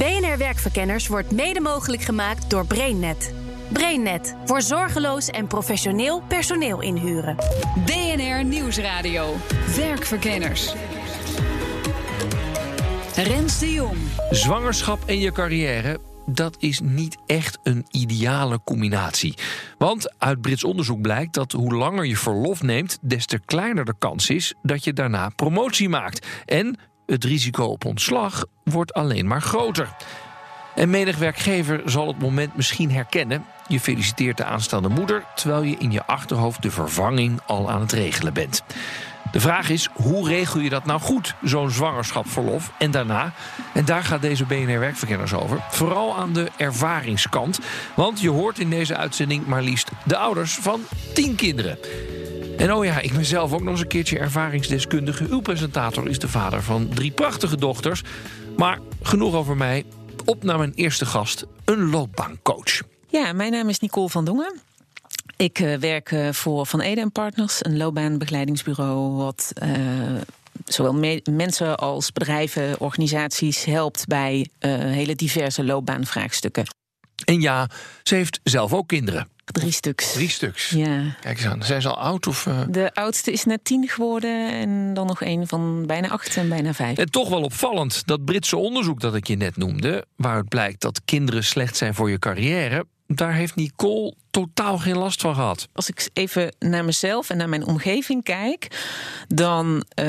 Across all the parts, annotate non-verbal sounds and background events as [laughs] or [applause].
BNR Werkverkenners wordt mede mogelijk gemaakt door BrainNet. BrainNet voor zorgeloos en professioneel personeel inhuren. BNR Nieuwsradio. Werkverkenners. Rens de Jong. Zwangerschap en je carrière, dat is niet echt een ideale combinatie. Want uit Brits onderzoek blijkt dat hoe langer je verlof neemt, des te kleiner de kans is dat je daarna promotie maakt. En het risico op ontslag wordt alleen maar groter. En menig werkgever zal het moment misschien herkennen. Je feliciteert de aanstaande moeder, terwijl je in je achterhoofd de vervanging al aan het regelen bent. De vraag is, hoe regel je dat nou goed, zo'n zwangerschapsverlof en daarna? En daar gaat deze BNR-werkverkenners over. Vooral aan de ervaringskant. Want je hoort in deze uitzending maar liefst de ouders van tien kinderen. En oh ja, ik ben zelf ook nog eens een keertje ervaringsdeskundige. Uw presentator is de vader van drie prachtige dochters. Maar genoeg over mij. Op naar mijn eerste gast, een loopbaancoach. Ja, mijn naam is Nicole van Dongen. Ik uh, werk uh, voor Van Ede Partners, een loopbaanbegeleidingsbureau... wat uh, zowel me mensen als bedrijven, organisaties helpt... bij hele diverse loopbaanvraagstukken. En ja, ze heeft zelf ook kinderen. Drie stuks. Drie stuks. Ja. Kijk eens aan. Zijn ze al oud? Of, uh... De oudste is net tien geworden. En dan nog een van bijna acht en bijna vijf. En toch wel opvallend. Dat Britse onderzoek dat ik je net noemde. waaruit blijkt dat kinderen slecht zijn voor je carrière. daar heeft Nicole totaal geen last van gehad. Als ik even naar mezelf en naar mijn omgeving kijk, dan uh,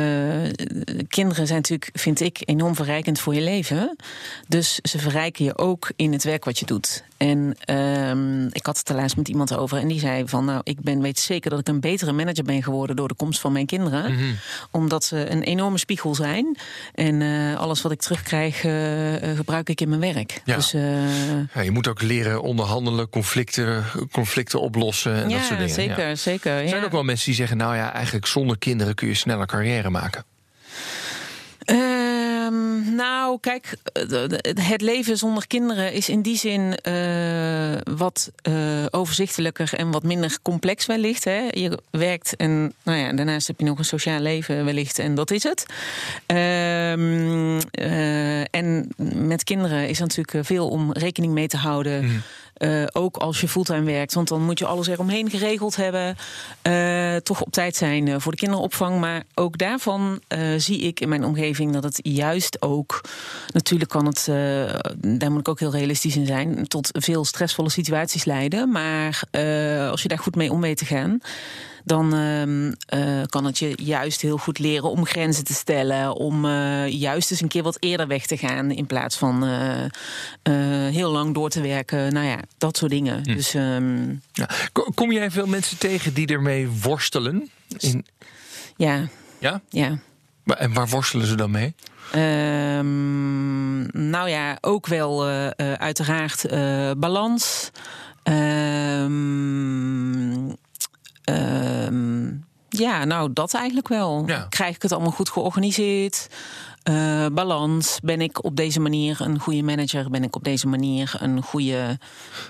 kinderen zijn natuurlijk, vind ik, enorm verrijkend voor je leven. Dus ze verrijken je ook in het werk wat je doet. En uh, ik had het er laatst met iemand over en die zei van, nou, ik ben weet zeker dat ik een betere manager ben geworden door de komst van mijn kinderen, Mhm. mm -hmm. omdat ze een enorme spiegel zijn en uh, alles wat ik terugkrijg uh, gebruik ik in mijn werk. Ja. Dus, ja, je moet ook leren onderhandelen, conflicten conflicten oplossen en ja, dat soort dingen. Zeker, ja. zeker. Er zijn ook wel mensen die zeggen: Nou ja, eigenlijk zonder kinderen kun je sneller carrière maken. Um, nou, kijk, het leven zonder kinderen is in die zin uh, wat uh, overzichtelijker en wat minder complex wellicht. Hè. Je werkt en nou ja, daarnaast heb je nog een sociaal leven wellicht en dat is het. Um, uh, en met kinderen is er natuurlijk veel om rekening mee te houden. Mm. Uh, ook als je fulltime werkt. Want dan moet je alles eromheen geregeld hebben. Uh, toch op tijd zijn uh, voor de kinderopvang. Maar ook daarvan zie ik in mijn omgeving dat het juist ook. Natuurlijk kan het, daar moet ik ook heel realistisch in zijn. Tot veel stressvolle situaties leiden. Maar als je daar goed mee om weet te gaan dan uh, kan het je juist heel goed leren om grenzen te stellen. Om uh, juist eens een keer wat eerder weg te gaan. In plaats van uh, heel lang door te werken. Nou ja, dat soort dingen. Hm. Dus, um... ja. Kom jij veel mensen tegen die ermee worstelen? In... Ja. Ja? Ja. En waar worstelen ze dan mee? Um, nou ja, ook wel uiteraard balans. Um, ja, nou, dat eigenlijk wel. Ja. Krijg ik het allemaal goed georganiseerd? Uh, balans. Ben ik op deze manier een goede manager? Ben ik op deze manier een goede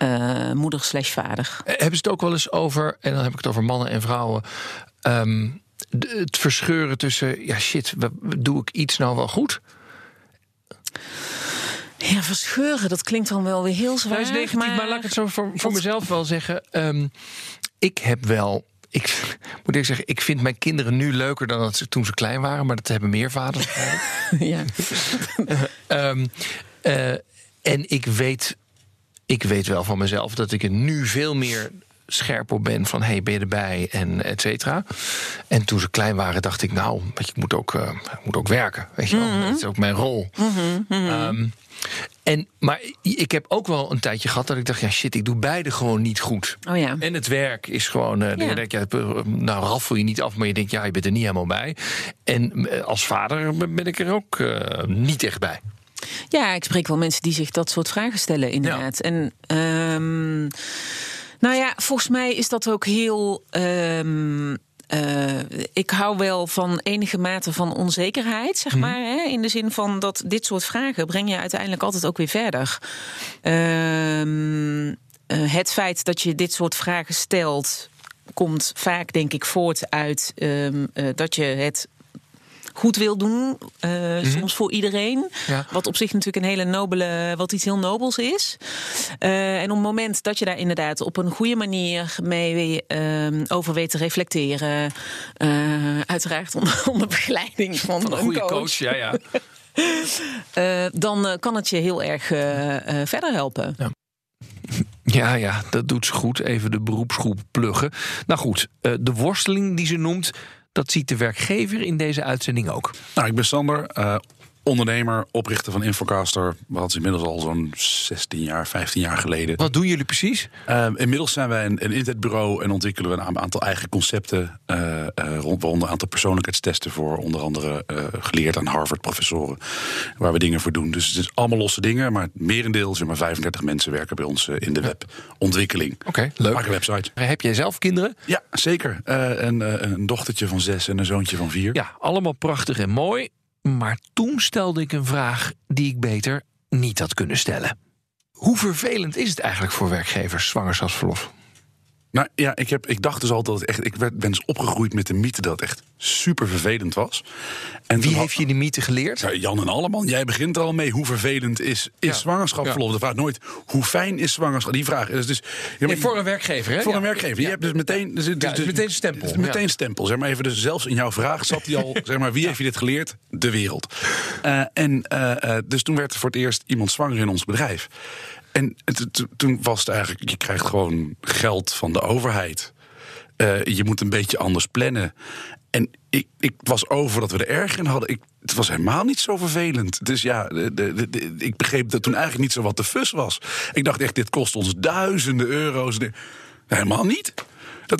uh, moeder slash vader? Hebben ze het ook wel eens over, en dan heb ik het over mannen en vrouwen... Um, het verscheuren tussen, ja shit, doe ik iets nou wel goed? Ja, verscheuren, dat klinkt dan wel weer heel zwaar. Nou, is negatief, maar... maar laat ik het zo voor, voor mezelf wel zeggen. Um, ik heb wel. Ik moet ik zeggen, ik vind mijn kinderen nu leuker dan dat ze toen ze klein waren, maar dat hebben meer vaders. [laughs] ja. um, uh, en ik weet, ik weet wel van mezelf dat ik er nu veel meer scherp op ben van hey, ben je erbij en et cetera. En toen ze klein waren, dacht ik, nou, weet je, ik moet ook, uh, ik moet ook werken. Weet je wel, mm -hmm. dat is ook mijn rol. Mm -hmm, mm -hmm. Um, en, maar ik heb ook wel een tijdje gehad dat ik dacht: ja, shit, ik doe beide gewoon niet goed. Oh ja. En het werk is gewoon. Uh, ja. denk, ja, nou, raffel je niet af, maar je denkt: ja, je bent er niet helemaal bij. En als vader ben ik er ook uh, niet echt bij. Ja, ik spreek wel mensen die zich dat soort vragen stellen, inderdaad. En ehm, nou ja, volgens mij is dat ook heel. ehm, eh, ik hou wel van enige mate van onzekerheid, zeg maar. Hè? In de zin van dat dit soort vragen breng je uiteindelijk altijd ook weer verder. Ehm, eh, het feit dat je dit soort vragen stelt, komt vaak, denk ik, voort uit ehm, eh, dat je het goed wil doen, eh, soms voor iedereen. Ja. Wat op zich natuurlijk een hele nobele, wat iets heel nobels is. Eh, en op het moment dat je daar inderdaad op een goede manier mee ehm, over weet te reflecteren, eh, uiteraard onder, [laughs] onder begeleiding van, Van een goede coach. Ja, ja. [laughs] dan kan het je heel erg verder helpen. Ja, ja, dat doet ze goed. Even de beroepsgroep pluggen. Nou goed, de worsteling die ze noemt, dat ziet de werkgever in deze uitzending ook. Nou, ik ben Sander, eh, ondernemer, oprichter van Infocaster. Wat is inmiddels al zo'n 16 jaar, 15 jaar geleden. Wat doen jullie precies? Eh, inmiddels zijn wij een, een internetbureau en ontwikkelen we een aantal eigen concepten. eh, rond, waaronder een aantal persoonlijkheidstesten voor onder andere eh, geleerd aan Harvard-professoren. Waar we dingen voor doen. Dus het is allemaal losse dingen, maar het merendeel, zeg maar 35 mensen werken bij ons in de webontwikkeling. Oké, leuk. Maak een website. Heb jij zelf kinderen? Ja, zeker. Een, een dochtertje van zes en een zoontje van vier. Ja, allemaal prachtig en mooi. Maar toen stelde ik een vraag die ik beter niet had kunnen stellen. Hoe vervelend is het eigenlijk voor werkgevers, zwangerschapsverlof? Nou ja, ik, heb, ik dacht dus altijd dat het echt. Ik werd, ben dus opgegroeid met de mythe dat het echt super vervelend was. En Wie heeft je die mythe geleerd? Ja, Jan en Alleman, jij begint er al mee. Hoe vervelend is, is Ja. zwangerschapsverlof? De vraag nooit, hoe fijn is zwangerschap? Die vraag is dus... Ja, maar- voor een werkgever, hè? Voor een werkgever. Je hebt dus meteen... Dus, dus, meteen een stempel, Meteen stempel. Zeg maar even, dus zelfs in jouw vraag zat hij al... [laughs] Zeg maar, wie heeft je dit geleerd? De wereld. Eh, en eh, eh, dus toen werd er voor het eerst iemand zwanger in ons bedrijf. En toen was het eigenlijk... Je krijgt gewoon geld van de overheid. Eh, je moet een beetje anders plannen. En ik, ik was over dat we er erg in hadden. Ik, het was helemaal niet zo vervelend. Dus ja, de, de, ik begreep dat toen eigenlijk niet zo wat de fus was. Ik dacht echt, dit kost ons duizenden euro's. Helemaal niet.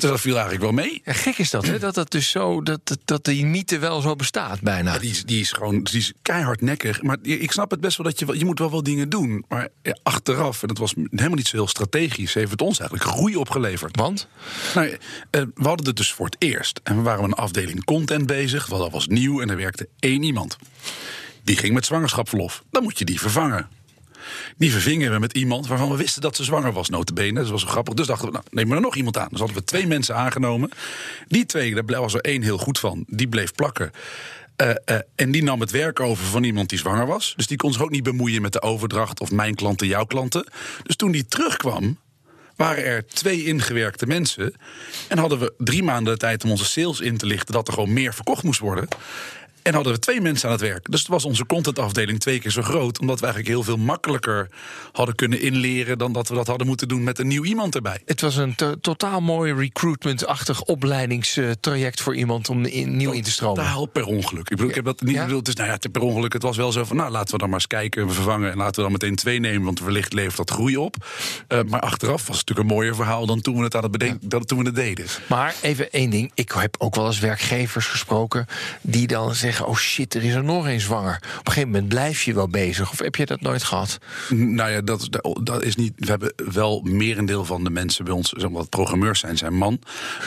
Dat, dat viel eigenlijk wel mee. Ja, gek is dat, hè? Dat, dat, dus zo, dat, dat, dat die mythe wel zo bestaat, bijna. Ja, die, is, die is gewoon die is keihard nekkig. Maar ik snap het best wel dat je, wel- je moet wel wat dingen doen. Maar ja, achteraf, en dat was helemaal niet zo heel strategisch... heeft het ons eigenlijk groei opgeleverd. Want? Nou, eh, we hadden het dus voor het eerst. En we waren met een afdeling content bezig. Want dat was nieuw en er werkte één iemand. Die ging met zwangerschapsverlof. Dan moet je die vervangen. Die vervingen we met iemand waarvan we wisten dat ze zwanger was, notabene. Dat was grappig. Dus dachten we, nou, neem er nog iemand aan. Dus hadden we twee mensen aangenomen. Die twee, daar was er één heel goed van. Die bleef plakken. Eh, eh, en die nam het werk over van iemand die zwanger was. Dus die kon zich ook niet bemoeien met de overdracht... of mijn klanten, jouw klanten. Dus toen die terugkwam, waren er twee ingewerkte mensen. En hadden we drie maanden de tijd om onze sales in te lichten... dat er gewoon meer verkocht moest worden. En hadden we twee mensen aan het werk. Dus het was onze contentafdeling twee keer zo groot. Omdat we eigenlijk heel veel makkelijker hadden kunnen inleren... dan dat we dat hadden moeten doen met een nieuw iemand erbij. Het was een to- totaal mooi recruitment-achtig opleidingstraject voor iemand om in, nieuw in te stromen. Totaal per ongeluk. Ik bedoel, ik heb dat niet Ja? bedoeld. Dus nou ja, per ongeluk. Het was wel zo van, nou, laten we dan maar eens kijken. We vervangen en laten we dan meteen twee nemen. Want wellicht levert dat groei op. Eh, maar achteraf was het natuurlijk een mooier verhaal... dan toen we het aan het bedenken, dan toen we het deden. Maar even één ding. Ik heb ook wel eens werkgevers gesproken die dan zeggen: Oh shit, er is er nog een zwanger. Op een gegeven moment blijf je wel bezig. Of heb je dat nooit gehad? Nou ja, dat, dat is niet. We hebben wel merendeel van de mensen bij ons, zeg maar, wat programmeurs zijn, zijn man.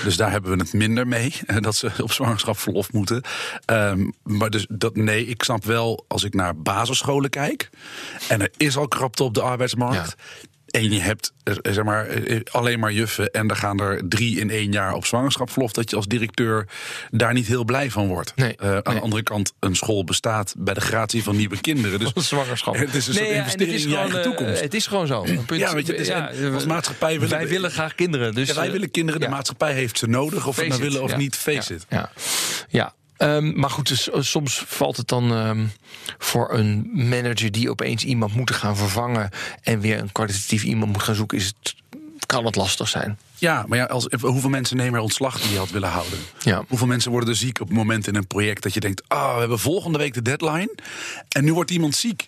Dus daar hebben we het minder mee. [laughs] eh, Dat ze op zwangerschapsverlof moeten. Ehm, maar dus dat nee, ik snap wel als ik naar basisscholen kijk. En er is al krapte op de arbeidsmarkt. En je hebt eh, zeg maar, eh, alleen maar juffen en er gaan er drie in één jaar op zwangerschapsverlof. Dat je als directeur daar niet heel blij van wordt. Nee, Eh, aan nee. de andere kant, een school bestaat bij de gratie van nieuwe kinderen. Dus [laughs] Zwangerschap. Het is een soort ja, investering het is in je gewoon, eigen eh, toekomst. Het is gewoon zo. Een punt. Ja, weet je, het is- als maatschappij willen wij willen graag kinderen. Dus Ja, wij eh, willen kinderen, de ja. maatschappij heeft ze nodig, of we nou willen of ja. niet, face ja, it. Ja, ja. Ehm, maar goed, dus, eh, soms valt het dan ehm, voor een manager die opeens iemand moet gaan vervangen en weer een kwalitatief iemand moet gaan zoeken, is het, kan het lastig zijn. Ja, maar ja, als, hoeveel mensen nemen er ontslag die je had willen houden? Ja. Hoeveel mensen worden er ziek op het moment in een project dat je denkt: ah, we hebben volgende week de deadline en nu wordt iemand ziek.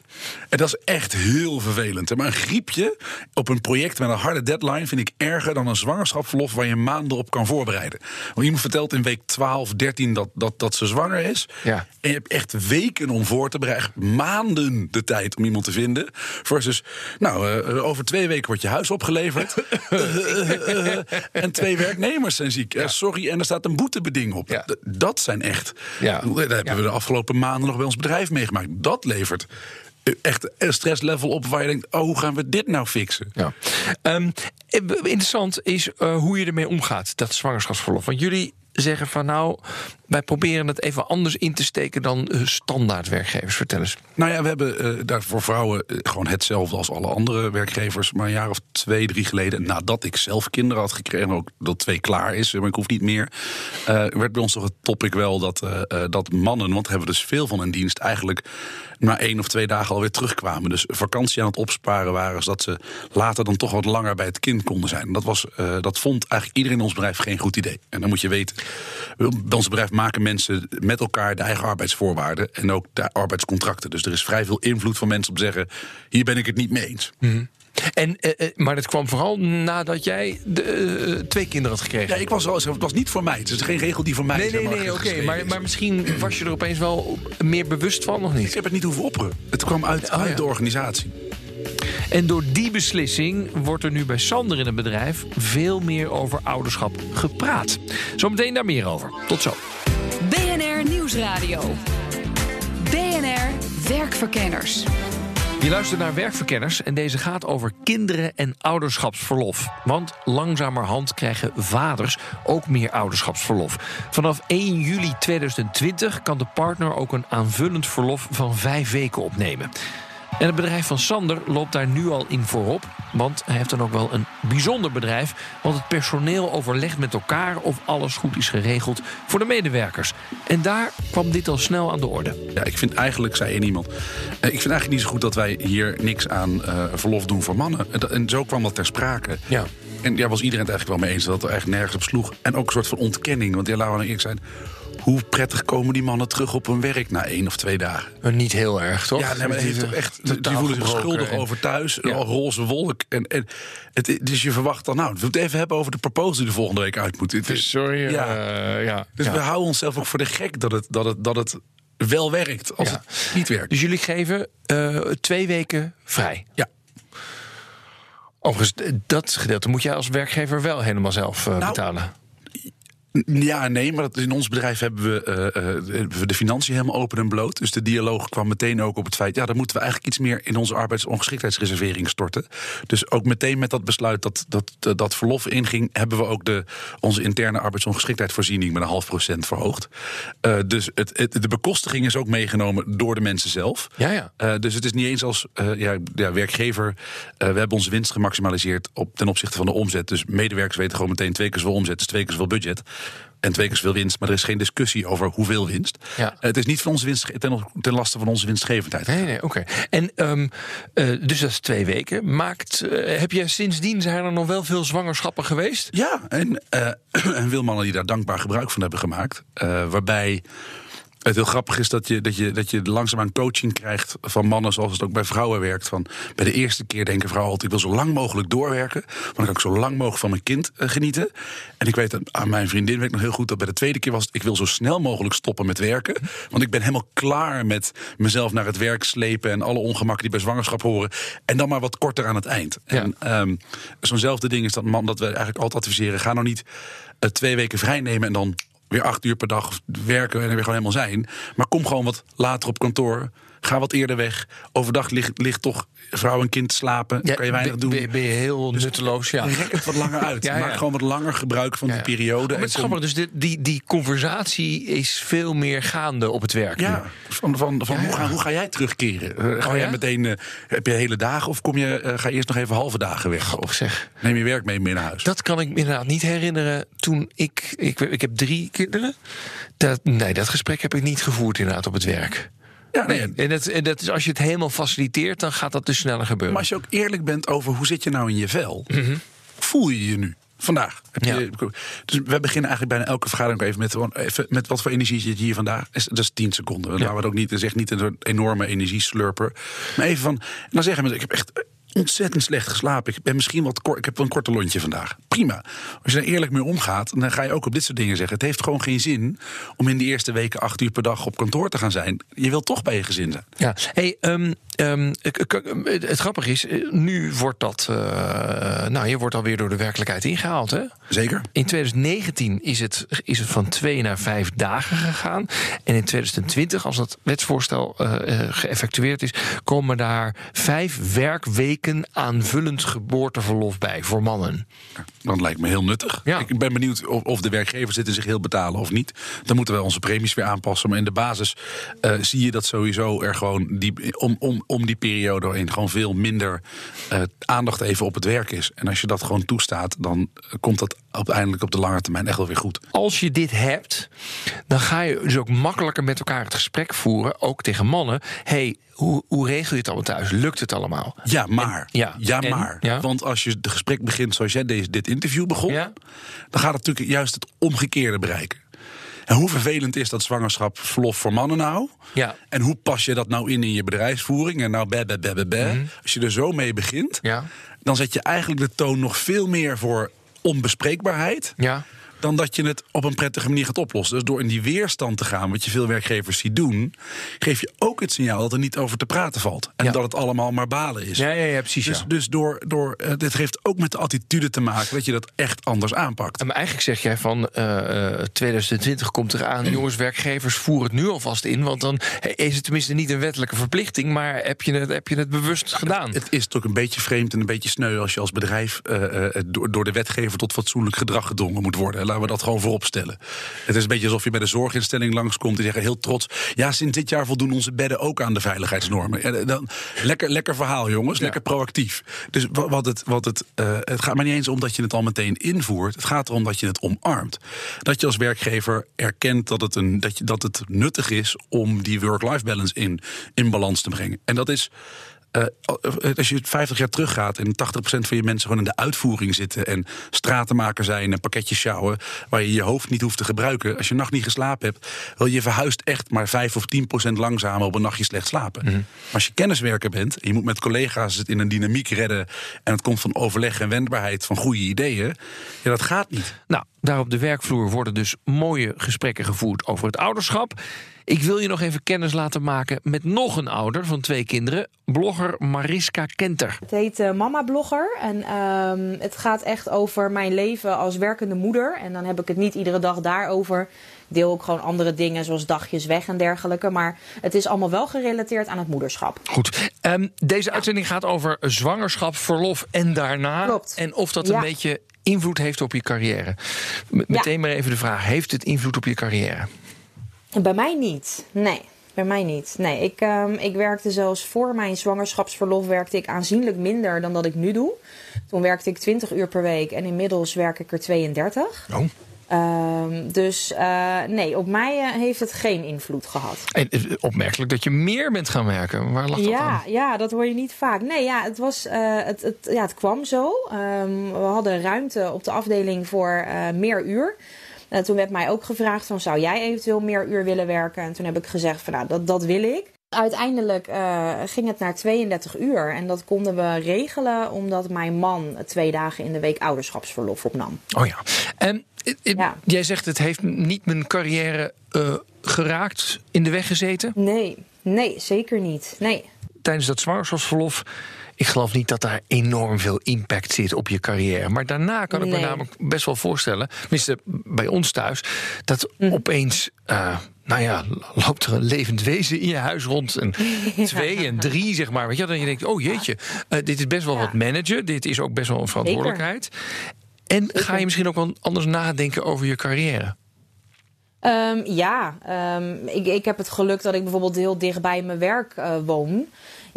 En dat is echt heel vervelend. Maar een griepje op een project met een harde deadline vind ik erger dan een zwangerschapsverlof waar je maanden op kan voorbereiden. Want iemand vertelt in week 12, 13 dat, dat, dat ze zwanger is. Ja. En je hebt echt weken om voor te bereiden, maanden de tijd om iemand te vinden. Versus, nou, eh, over twee weken wordt je huis opgeleverd. [laughs] en twee werknemers zijn ziek. Eh, sorry, en er staat een boetebeding op. Ja. Dat zijn echt. Ja. Dat hebben we de afgelopen maanden nog bij ons bedrijf meegemaakt. Dat levert eh, echt een stresslevel op waar je denkt: oh, hoe gaan we dit nou fixen? Ja. Ehm, eh, interessant is hoe je ermee omgaat, dat zwangerschapsverlof. Want jullie zeggen van nou, wij proberen het even anders in te steken dan eh, standaard werkgevers. Vertel eens. Nou ja, we hebben eh, daar voor vrouwen eh, gewoon hetzelfde als alle andere werkgevers. Maar een jaar of twee, drie geleden, nadat ik zelf kinderen had gekregen, ook dat twee klaar is, maar ik hoef niet meer, werd bij ons toch het topic wel dat, dat mannen, want hebben dus veel van in dienst, eigenlijk na één of twee dagen alweer terugkwamen. Dus vakantie aan het opsparen waren, zodat ze later dan toch wat langer bij het kind konden zijn. Dat, was, dat vond eigenlijk iedereen in ons bedrijf geen goed idee. En dan moet je weten, bij ons bedrijf maken mensen met elkaar de eigen arbeidsvoorwaarden en ook de arbeidscontracten. Dus er is vrij veel invloed van mensen om te zeggen: hier ben ik het niet mee eens. En, eh, eh, maar dat kwam vooral nadat jij de, eh, twee kinderen had gekregen. Ja, ik was al, het was niet voor mij. Het is geen regel die voor mij Nee, nee, maar, nee, oké. Maar, maar misschien was je er opeens wel meer bewust van, of Ik niet? heb het niet hoeven opperen. Het kwam uit, Oh, uit ja. de organisatie. En door die beslissing wordt er nu bij Sander in het bedrijf veel meer over ouderschap gepraat. Zometeen daar meer over. Tot zo. Nieuwsradio. BNR Werkverkenners. Je luistert naar Werkverkenners en deze gaat over kinderen en ouderschapsverlof. Want langzamerhand krijgen vaders ook meer ouderschapsverlof. Vanaf 1 juli 2020 kan de partner ook een aanvullend verlof van vijf weken opnemen. En het bedrijf van Sander loopt daar nu al in voorop. Want hij heeft dan ook wel een bijzonder bedrijf. Want het personeel overlegt met elkaar of alles goed is geregeld voor de medewerkers. En daar kwam dit al snel aan de orde. Ja, ik vind eigenlijk, zei één iemand... eh, ik vind eigenlijk niet zo goed dat wij hier niks aan eh, verlof doen voor mannen. En, zo kwam dat ter sprake. Ja. En daar was iedereen het eigenlijk wel mee eens dat het er eigenlijk nergens op sloeg. En ook een soort van ontkenning. Want ja, laten we nou eerlijk zijn... hoe prettig komen die mannen terug op hun werk na één of twee dagen? Maar niet heel erg, toch? Ja, nee, maar heeft toch echt, die voelen zich schuldig en- over thuis. Ja. Een roze wolk. En, en het, dus je verwacht dan, nou, we moeten het even hebben over de proposal die de volgende week uit moet. Het is- Sorry. Ja. eh, ja. Dus ja. we houden onszelf ook voor de gek dat het, dat het, dat het wel werkt als het niet werkt. Dus jullie geven eh, twee weken vrij. Ja. Overigens, dat gedeelte moet jij als werkgever wel helemaal zelf eh, Nou, betalen. Ja, nee, maar in ons bedrijf hebben we, eh, eh, hebben we de financiën helemaal open en bloot. Dus de dialoog kwam meteen ook op het feit... ja, dan moeten we eigenlijk iets meer in onze arbeidsongeschiktheidsreservering storten. Dus ook meteen met dat besluit dat dat, dat, verlof inging... hebben we ook de, onze interne arbeidsongeschiktheidsvoorziening... met een half procent verhoogd. Eh, dus het, het- de bekostiging is ook meegenomen door de mensen zelf. Ja, ja. Dus het is niet eens als ja, ja, werkgever. we hebben onze winst gemaximaliseerd op, ten opzichte van de omzet. Dus medewerkers weten gewoon meteen twee keer zoveel omzet, dus twee keer zoveel budget. En twee keer zoveel winst. Maar er is geen discussie over hoeveel winst. Ja. Eh, het is niet van onze winst, ten, ten laste van onze winstgevendheid. Nee, nee, oké. En ehm, eh, dus dat is twee weken. Maakt, eh, heb je sindsdien zijn er nog wel veel zwangerschappen geweest? Ja, en, eh [clears throat] en veel mannen die daar dankbaar gebruik van hebben gemaakt. Waarbij het heel grappig is dat je, dat, je, dat je langzaamaan coaching krijgt van mannen, zoals het ook bij vrouwen werkt. Van bij de eerste keer denken vrouwen altijd: ik wil zo lang mogelijk doorwerken. Want dan kan ik zo lang mogelijk van mijn kind eh, genieten. En ik weet dat aan mijn vriendin weet ik nog heel goed dat bij de tweede keer was het: ik wil zo snel mogelijk stoppen met werken. Want ik ben helemaal klaar met mezelf naar het werk slepen en alle ongemakken die bij zwangerschap horen. En dan maar wat korter aan het eind. Ja. En ehm, zo'nzelfde ding is dat man dat we eigenlijk altijd adviseren: ga nou niet eh, twee weken vrij nemen en dan weer acht uur per dag werken en er weer gewoon helemaal zijn. Maar kom gewoon wat later op kantoor. Ga wat eerder weg. Overdag ligt, ligt toch vrouw en kind slapen. kan je weinig doen. Ben, ben je heel nutteloos, ja. Rek het wat langer uit. [laughs] Ja, ja. Maak gewoon wat langer gebruik van Ja, die ja. periode. Oh, maar het is grappig, dus die, die, die conversatie is veel meer gaande op het werk. ja, nu. van, van, van Ja, Hoe, ja. ga, hoe ga jij terugkeren? Eh, ga Oh, jij ja? meteen, eh, heb je hele dagen of kom je, eh, ga je eerst nog even halve dagen weg? Of zeg. neem je werk mee mee naar huis? Dat kan ik me inderdaad niet herinneren toen ik... Ik, ik heb drie kinderen. Dat, nee, dat gesprek heb ik niet gevoerd inderdaad op het werk. Ja, nee, en dat, en dat is, als je het helemaal faciliteert, dan gaat dat dus sneller gebeuren. Maar als je ook eerlijk bent over hoe zit je nou in je vel, voel je je nu? Vandaag. Ja. je- dus we beginnen eigenlijk bijna elke vergadering ook even met, even met wat voor energie zit je hier vandaag. Dat is 10 seconden. Dan Ja. gaan we het ook niet. Echt niet een enorme energieslurper. Maar even van. en Dan zeggen mensen: ik heb echt ontzettend slecht geslapen. Ik ben misschien wat kort. Ik heb wel een korte lontje vandaag. Prima. Als je daar eerlijk mee omgaat, dan ga je ook op dit soort dingen zeggen. Het heeft gewoon geen zin om in de eerste weken acht uur per dag op kantoor te gaan zijn. Je wilt toch bij je gezin zijn. Ja, hey, ehm, ehm, het, grappige is, nu wordt dat, eh, nou, je wordt alweer door de werkelijkheid ingehaald, hè? Zeker. In 2019 is het, is het van twee naar vijf dagen gegaan. En in 2020, als dat wetsvoorstel eh, eh, geëffectueerd is, komen daar vijf werkweken aanvullend geboorteverlof bij voor mannen. Dat lijkt me heel nuttig. Ja. Ik ben benieuwd of, of de werkgevers dit in zich heel betalen of niet. Dan moeten wij onze premies weer aanpassen. Maar in de basis eh, zie je dat sowieso er gewoon die, om, om, om die periode heen gewoon veel minder eh, aandacht even op het werk is. En als je dat gewoon toestaat, dan komt dat uiteindelijk op de lange termijn echt wel weer goed. Als je dit hebt, dan ga je dus ook makkelijker met elkaar het gesprek voeren, ook tegen mannen. hey, hoe, hoe regel je het allemaal thuis? Lukt het allemaal? Ja, maar. En- ja, ja, en- maar. ja. Want als je het gesprek begint zoals jij deze, dit interview begon, Ja. dan gaat het natuurlijk juist het omgekeerde bereiken. En hoe vervelend is dat zwangerschap verlof voor mannen nou? Ja. En hoe pas je dat nou in in je bedrijfsvoering? En nou, be, be, be, be, be. Als je er zo mee begint, Mhm. Ja. dan zet je eigenlijk de toon nog veel meer voor onbespreekbaarheid. Ja. Dan dat je het op een prettige manier gaat oplossen. Dus door in die weerstand te gaan, wat je veel werkgevers ziet doen, geef je ook het signaal dat er niet over te praten valt. En Ja. dat het allemaal maar balen is. Ja, ja, ja, precies. Dus, ja. dus door, door, eh, dit heeft ook met de attitude te maken dat je dat echt anders aanpakt. Maar eigenlijk zeg jij van eh, eh, 2020 komt eraan, [clears throat] jongens, werkgevers, voer het nu alvast in. Want dan is het tenminste niet een wettelijke verplichting, maar heb je het, heb je het bewust gedaan. Het is toch een beetje vreemd en een beetje sneu als je als bedrijf eh, eh, door, door de wetgever tot fatsoenlijk gedrag gedwongen moet worden. Laten we dat gewoon voorop stellen. Het is een beetje alsof je bij de zorginstelling langskomt en zeggen heel trots: ja, sinds dit jaar voldoen onze bedden ook aan de veiligheidsnormen. Ja, dan, lekker, lekker verhaal, jongens, lekker proactief. Dus wa- wat het, wat het, eh, het gaat maar niet eens om dat je het al meteen invoert. Het gaat erom dat je het omarmt. Dat je als werkgever erkent dat het, een, dat je, dat het nuttig is om die work-life balance in, in balans te brengen. En dat is. Eh, als je 50 jaar teruggaat en 80% van je mensen gewoon in de uitvoering zitten en stratenmaker zijn en pakketjes sjouwen, waar je je hoofd niet hoeft te gebruiken. Als je nacht niet geslapen hebt, wel je verhuist echt maar 5 of 10% langzamer op een nachtje slecht slapen. Maar als je kenniswerker bent en je moet met collega's het in een dynamiek redden en het komt van overleg en wendbaarheid van goede ideeën, ja, dat gaat niet. Nou, daar op de werkvloer worden dus mooie gesprekken gevoerd over het ouderschap. Ik wil je nog even kennis laten maken met nog een ouder van twee kinderen, blogger Mariska Kenter. Het heet eh, Mama Blogger en ehm, het gaat echt over mijn leven als werkende moeder. En dan heb ik het niet iedere dag daarover. Ik deel ook gewoon andere dingen zoals dagjes weg en dergelijke. Maar het is allemaal wel gerelateerd aan het moederschap. Goed, Ehm, deze uitzending gaat over zwangerschap, verlof en daarna. Klopt. En of dat een beetje invloed heeft op je carrière. Meteen maar even de vraag: heeft het invloed op je carrière? Bij mij niet. Nee, bij mij niet. Nee, ik, ehm, ik werkte zelfs voor mijn zwangerschapsverlof werkte ik aanzienlijk minder dan dat ik nu doe. Toen werkte ik 20 uur per week en inmiddels werk ik er 32. Oh. Ehm, dus eh, nee, op mij eh, heeft het geen invloed gehad. En eh, opmerkelijk dat je meer bent gaan werken. Waar lag dat Ja, aan? ja, dat hoor je niet vaak. Nee, ja, het, was, het, het, ja, het kwam zo. Ehm, we hadden ruimte op de afdeling voor meer uur. En toen werd mij ook gevraagd van, zou jij eventueel meer uur willen werken? En toen heb ik gezegd van, nou, dat, dat wil ik. Uiteindelijk eh, ging het naar 32 uur. En dat konden we regelen omdat mijn man twee dagen in de week ouderschapsverlof opnam. Oh ja. En eh, eh, Ja. jij zegt het heeft niet mijn carrière geraakt, in de weg gezeten. Nee, nee, zeker niet. Nee. Tijdens dat zwangerschapsverlof. Ik geloof niet dat daar enorm veel impact zit op je carrière. Maar daarna kan ik me namelijk best wel voorstellen, tenminste bij ons thuis, dat Mhm. opeens, nou ja, loopt er een levend wezen in je huis rond. En [laughs] twee en drie, zeg maar. Weet je, dan je denkt, oh jeetje, eh, dit is best wel Ja. wat managen. Dit is ook best wel een verantwoordelijkheid. En ga je misschien ook wel anders nadenken over je carrière? Ehm, ja, ehm, ik, ik heb het geluk dat ik bijvoorbeeld heel dicht bij mijn werk eh, woon.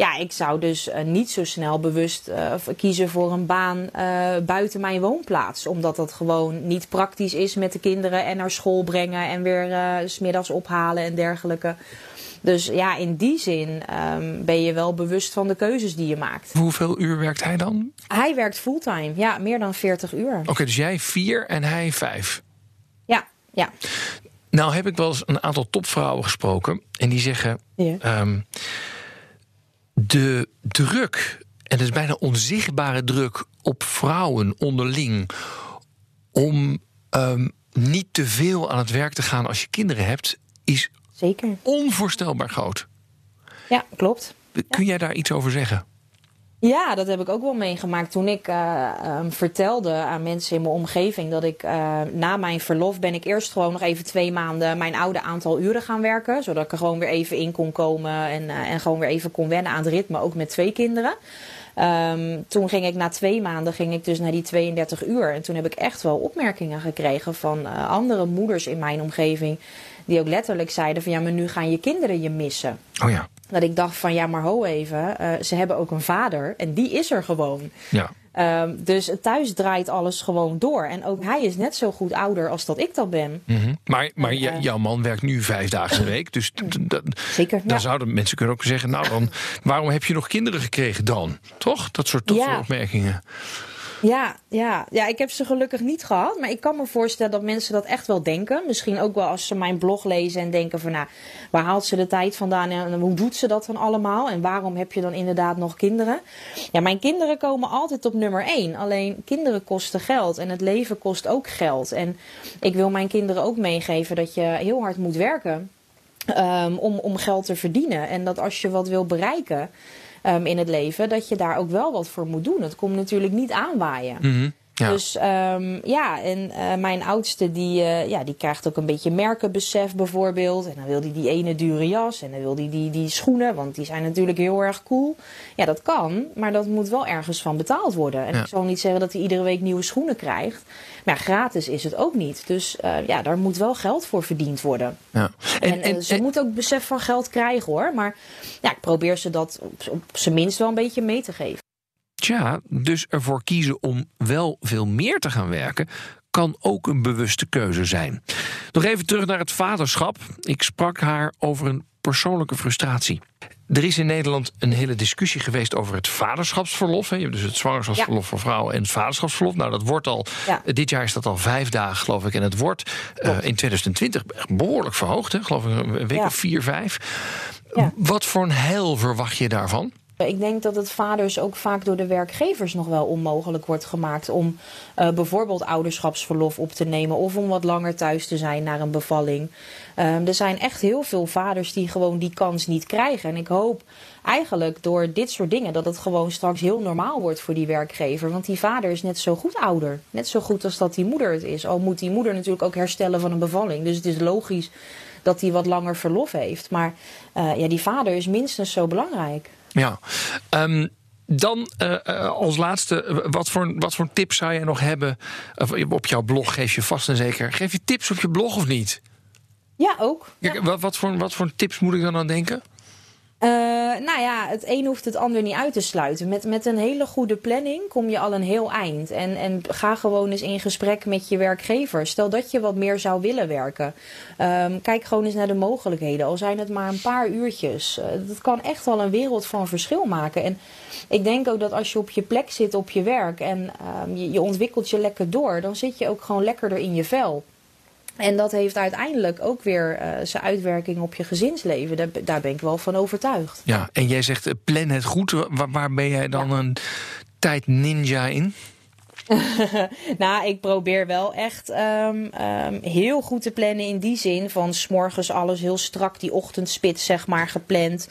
Ja, ik zou dus eh, niet zo snel bewust eh, kiezen voor een baan eh, buiten mijn woonplaats. Omdat dat gewoon niet praktisch is met de kinderen en naar school brengen en weer s smiddags ophalen en dergelijke. Dus ja, in die zin ehm, ben je wel bewust van de keuzes die je maakt. Hoeveel uur werkt hij dan? Hij werkt fulltime, ja, meer dan 40 uur. Oké, dus jij vier en hij vijf. Ja, ja. Nou heb ik wel eens een aantal topvrouwen gesproken. En die zeggen... Ja. ehm, de druk, en dat is bijna onzichtbare druk... op vrouwen onderling... om ehm, niet te veel aan het werk te gaan als je kinderen hebt... is Zeker. onvoorstelbaar groot. Ja, klopt. Kun jij daar iets over zeggen? Ja, dat heb ik ook wel meegemaakt toen ik eh, ehm, vertelde aan mensen in mijn omgeving dat ik eh, na mijn verlof ben ik eerst gewoon nog even twee maanden mijn oude aantal uren gaan werken. Zodat ik er gewoon weer even in kon komen en, eh, en gewoon weer even kon wennen aan het ritme, ook met twee kinderen. Ehm, toen ging ik na twee maanden ging ik dus naar die 32 uur. En toen heb ik echt wel opmerkingen gekregen van andere moeders in mijn omgeving. Die ook letterlijk zeiden van ja, maar nu gaan je kinderen je missen. Oh ja. Dat ik dacht van ja, maar ho even. eh, ze hebben ook een vader en die is er gewoon. ja. Ehm, dus thuis draait alles gewoon door. En ook hij is net zo goed ouder als dat ik dat ben. Mhm. Maar, maar En, eh, jouw man werkt nu vijf dagen in de week. Dus Zeker. dan ja. zouden mensen kunnen ook zeggen... nou dan, waarom heb je nog kinderen gekregen dan? Toch? Dat soort, dat Ja. opmerkingen. Ja, ja, ja, ik heb ze gelukkig niet gehad. Maar ik kan me voorstellen dat mensen dat echt wel denken. Misschien ook wel als ze mijn blog lezen en denken van... nou, waar haalt ze de tijd vandaan en hoe doet ze dat dan allemaal? En waarom heb je dan inderdaad nog kinderen? Ja, mijn kinderen komen altijd op nummer één. Alleen kinderen kosten geld en het leven kost ook geld. En ik wil mijn kinderen ook meegeven dat je heel hard moet werken... ehm, om, om geld te verdienen. En dat als je wat wil bereiken ehm, in het leven, dat je daar ook wel wat voor moet doen. Het komt natuurlijk niet aanwaaien. Mhm. Ja. Dus ehm, ja, en eh, mijn oudste die, eh, ja, die krijgt ook een beetje merkenbesef bijvoorbeeld. En dan wil hij die ene dure jas en dan wil hij die, die schoenen, want die zijn natuurlijk heel erg cool. Ja, dat kan, maar dat moet wel ergens van betaald worden. En Ja. ik zal niet zeggen dat hij iedere week nieuwe schoenen krijgt. Maar ja, gratis is het ook niet. Dus eh, ja, daar moet wel geld voor verdiend worden. ja. En, eh, ze moet ook besef van geld krijgen hoor. Maar ja, ik probeer ze dat op, op zijn minst wel een beetje mee te geven. Tja, dus ervoor kiezen om wel veel meer te gaan werken... kan ook een bewuste keuze zijn. Nog even terug naar het vaderschap. Ik sprak haar over een persoonlijke frustratie. Er is in Nederland een hele discussie geweest over het vaderschapsverlof. Je hebt dus het zwangerschapsverlof voor vrouwen en het vaderschapsverlof. Nou, dat wordt al, Ja. dit jaar is dat al vijf dagen, geloof ik. En het wordt eh, in 2020 echt behoorlijk verhoogd, hè? geloof ik, een week Ja. of vier, vijf. Wat voor een heil verwacht je daarvan? Ik denk dat het vaders ook vaak door de werkgevers nog wel onmogelijk wordt gemaakt om eh, bijvoorbeeld ouderschapsverlof op te nemen of om wat langer thuis te zijn naar een bevalling. Ehm, er zijn echt heel veel vaders die gewoon die kans niet krijgen. En ik hoop eigenlijk door dit soort dingen dat het gewoon straks heel normaal wordt voor die werkgever. Want die vader is net zo goed ouder. Net zo goed als dat die moeder het is. Al moet die moeder natuurlijk ook herstellen van een bevalling. Dus het is logisch dat hij wat langer verlof heeft. Maar eh, ja, die vader is minstens zo belangrijk. Ja. Ehm, dan eh, eh, als laatste, eh, wat voor, wat voor tips zou je nog hebben? Op jouw blog geef je vast en zeker. Geef je tips op je blog of niet? Ja, ook. Kijk, wat, wat, voor, wat voor tips moet ik dan aan denken? Eh, nou ja, het een hoeft het ander niet uit te sluiten. Met, met een hele goede planning kom je al een heel eind. En, en ga gewoon eens in gesprek met je werkgever. Stel dat je wat meer zou willen werken. Ehm, kijk gewoon eens naar de mogelijkheden. Al zijn het maar een paar uurtjes. Eh, dat kan echt wel een wereld van verschil maken. En ik denk ook dat als je op je plek zit op je werk en ehm, je, je ontwikkelt je lekker door, dan zit je ook gewoon lekkerder in je vel. En dat heeft uiteindelijk ook weer eh, zijn uitwerking op je gezinsleven. Daar, daar ben ik wel van overtuigd. Ja, en jij zegt eh, plan het goed. Waar, waar ben jij dan een tijd ninja in? [laughs] Nou, ik probeer wel echt ehm, ehm, heel goed te plannen in die zin van s'morgens alles heel strak, die ochtendspits zeg maar gepland.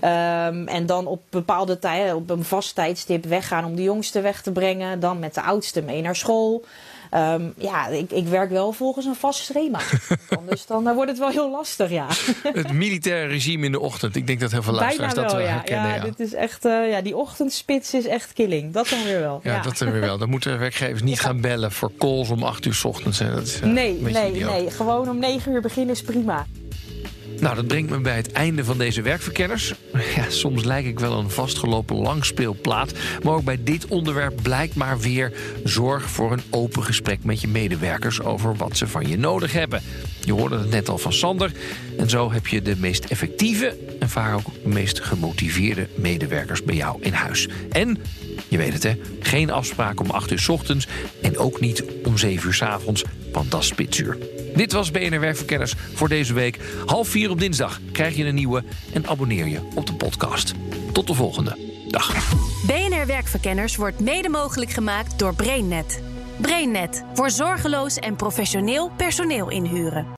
Ehm, en dan op bepaalde tijden, op een vast tijdstip weggaan om de jongste weg te brengen. Dan met de oudste mee naar school. Ehm, ja, ik, ik werk wel volgens een vast schema. [laughs] Anders dan, dan wordt het wel heel lastig, ja. [laughs] Het militaire regime in de ochtend. Ik denk dat heel veel Bijna luisteraars dat wel, ja. herkennen. ja, Ja, Dit is echt, eh, ja, die ochtendspits is echt killing. Dat dan weer wel. Ja, dat er weer wel. Dan moeten werkgevers niet gaan bellen voor calls om 8 uur 's ochtends. hè. Dat is, eh, Nee, nee, idioot. nee. Gewoon om negen uur beginnen is prima. Nou, dat brengt me bij het einde van deze werkverkenners. Ja, soms lijk ik wel een vastgelopen langspeelplaat. Maar ook bij dit onderwerp blijkt maar weer... zorg voor een open gesprek met je medewerkers... over wat ze van je nodig hebben. Je hoorde het net al van Sander. En zo heb je de meest effectieve en vaak ook de meest gemotiveerde medewerkers bij jou in huis. En, je weet het hè, geen afspraak om 8 uur 's ochtends en ook niet om 7 uur 's avonds, want dat is spitsuur. Dit was BNR Werkverkenners voor deze week. Half vier op dinsdag krijg je een nieuwe en abonneer je op de podcast. Tot de volgende. Dag. BNR Werkverkenners wordt mede mogelijk gemaakt door BrainNet. BrainNet voor zorgeloos en professioneel personeel inhuren.